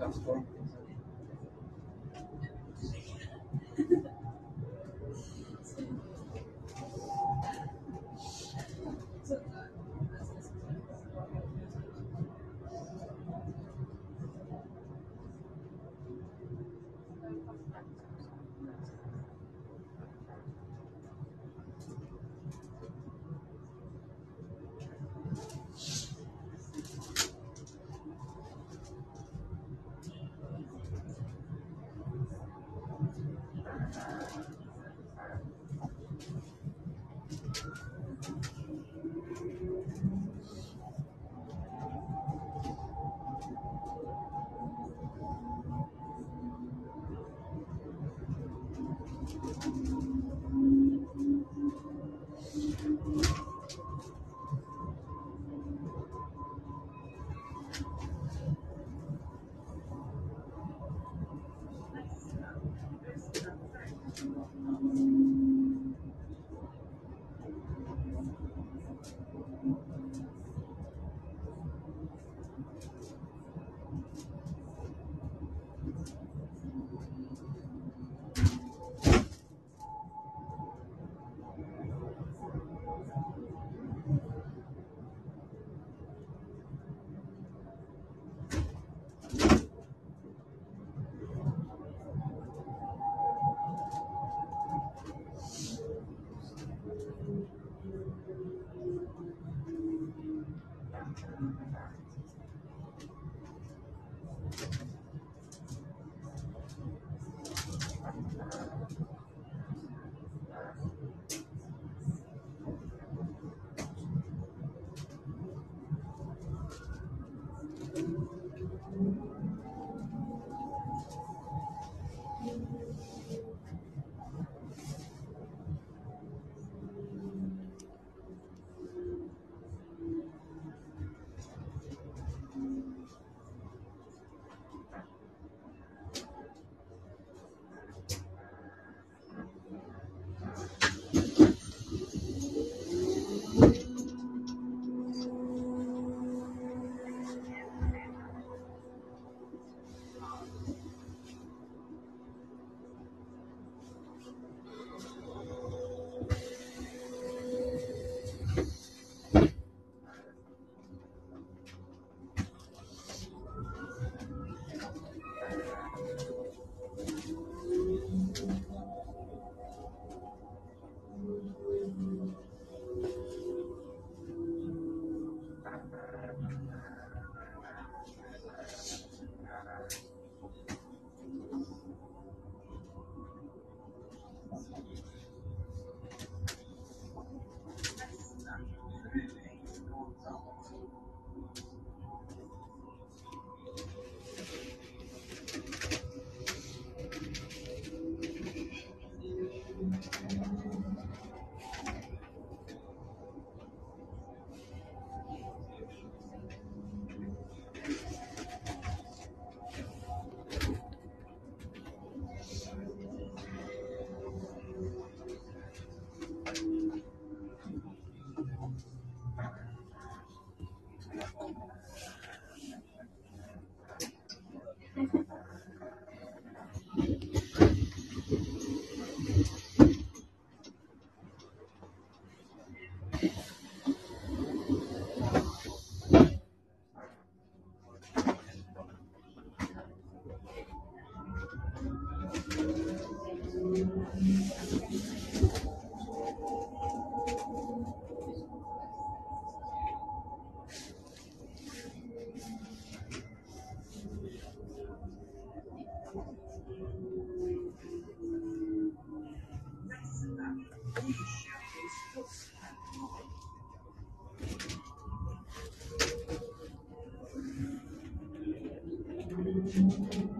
transform あ。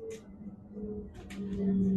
¡Gracias!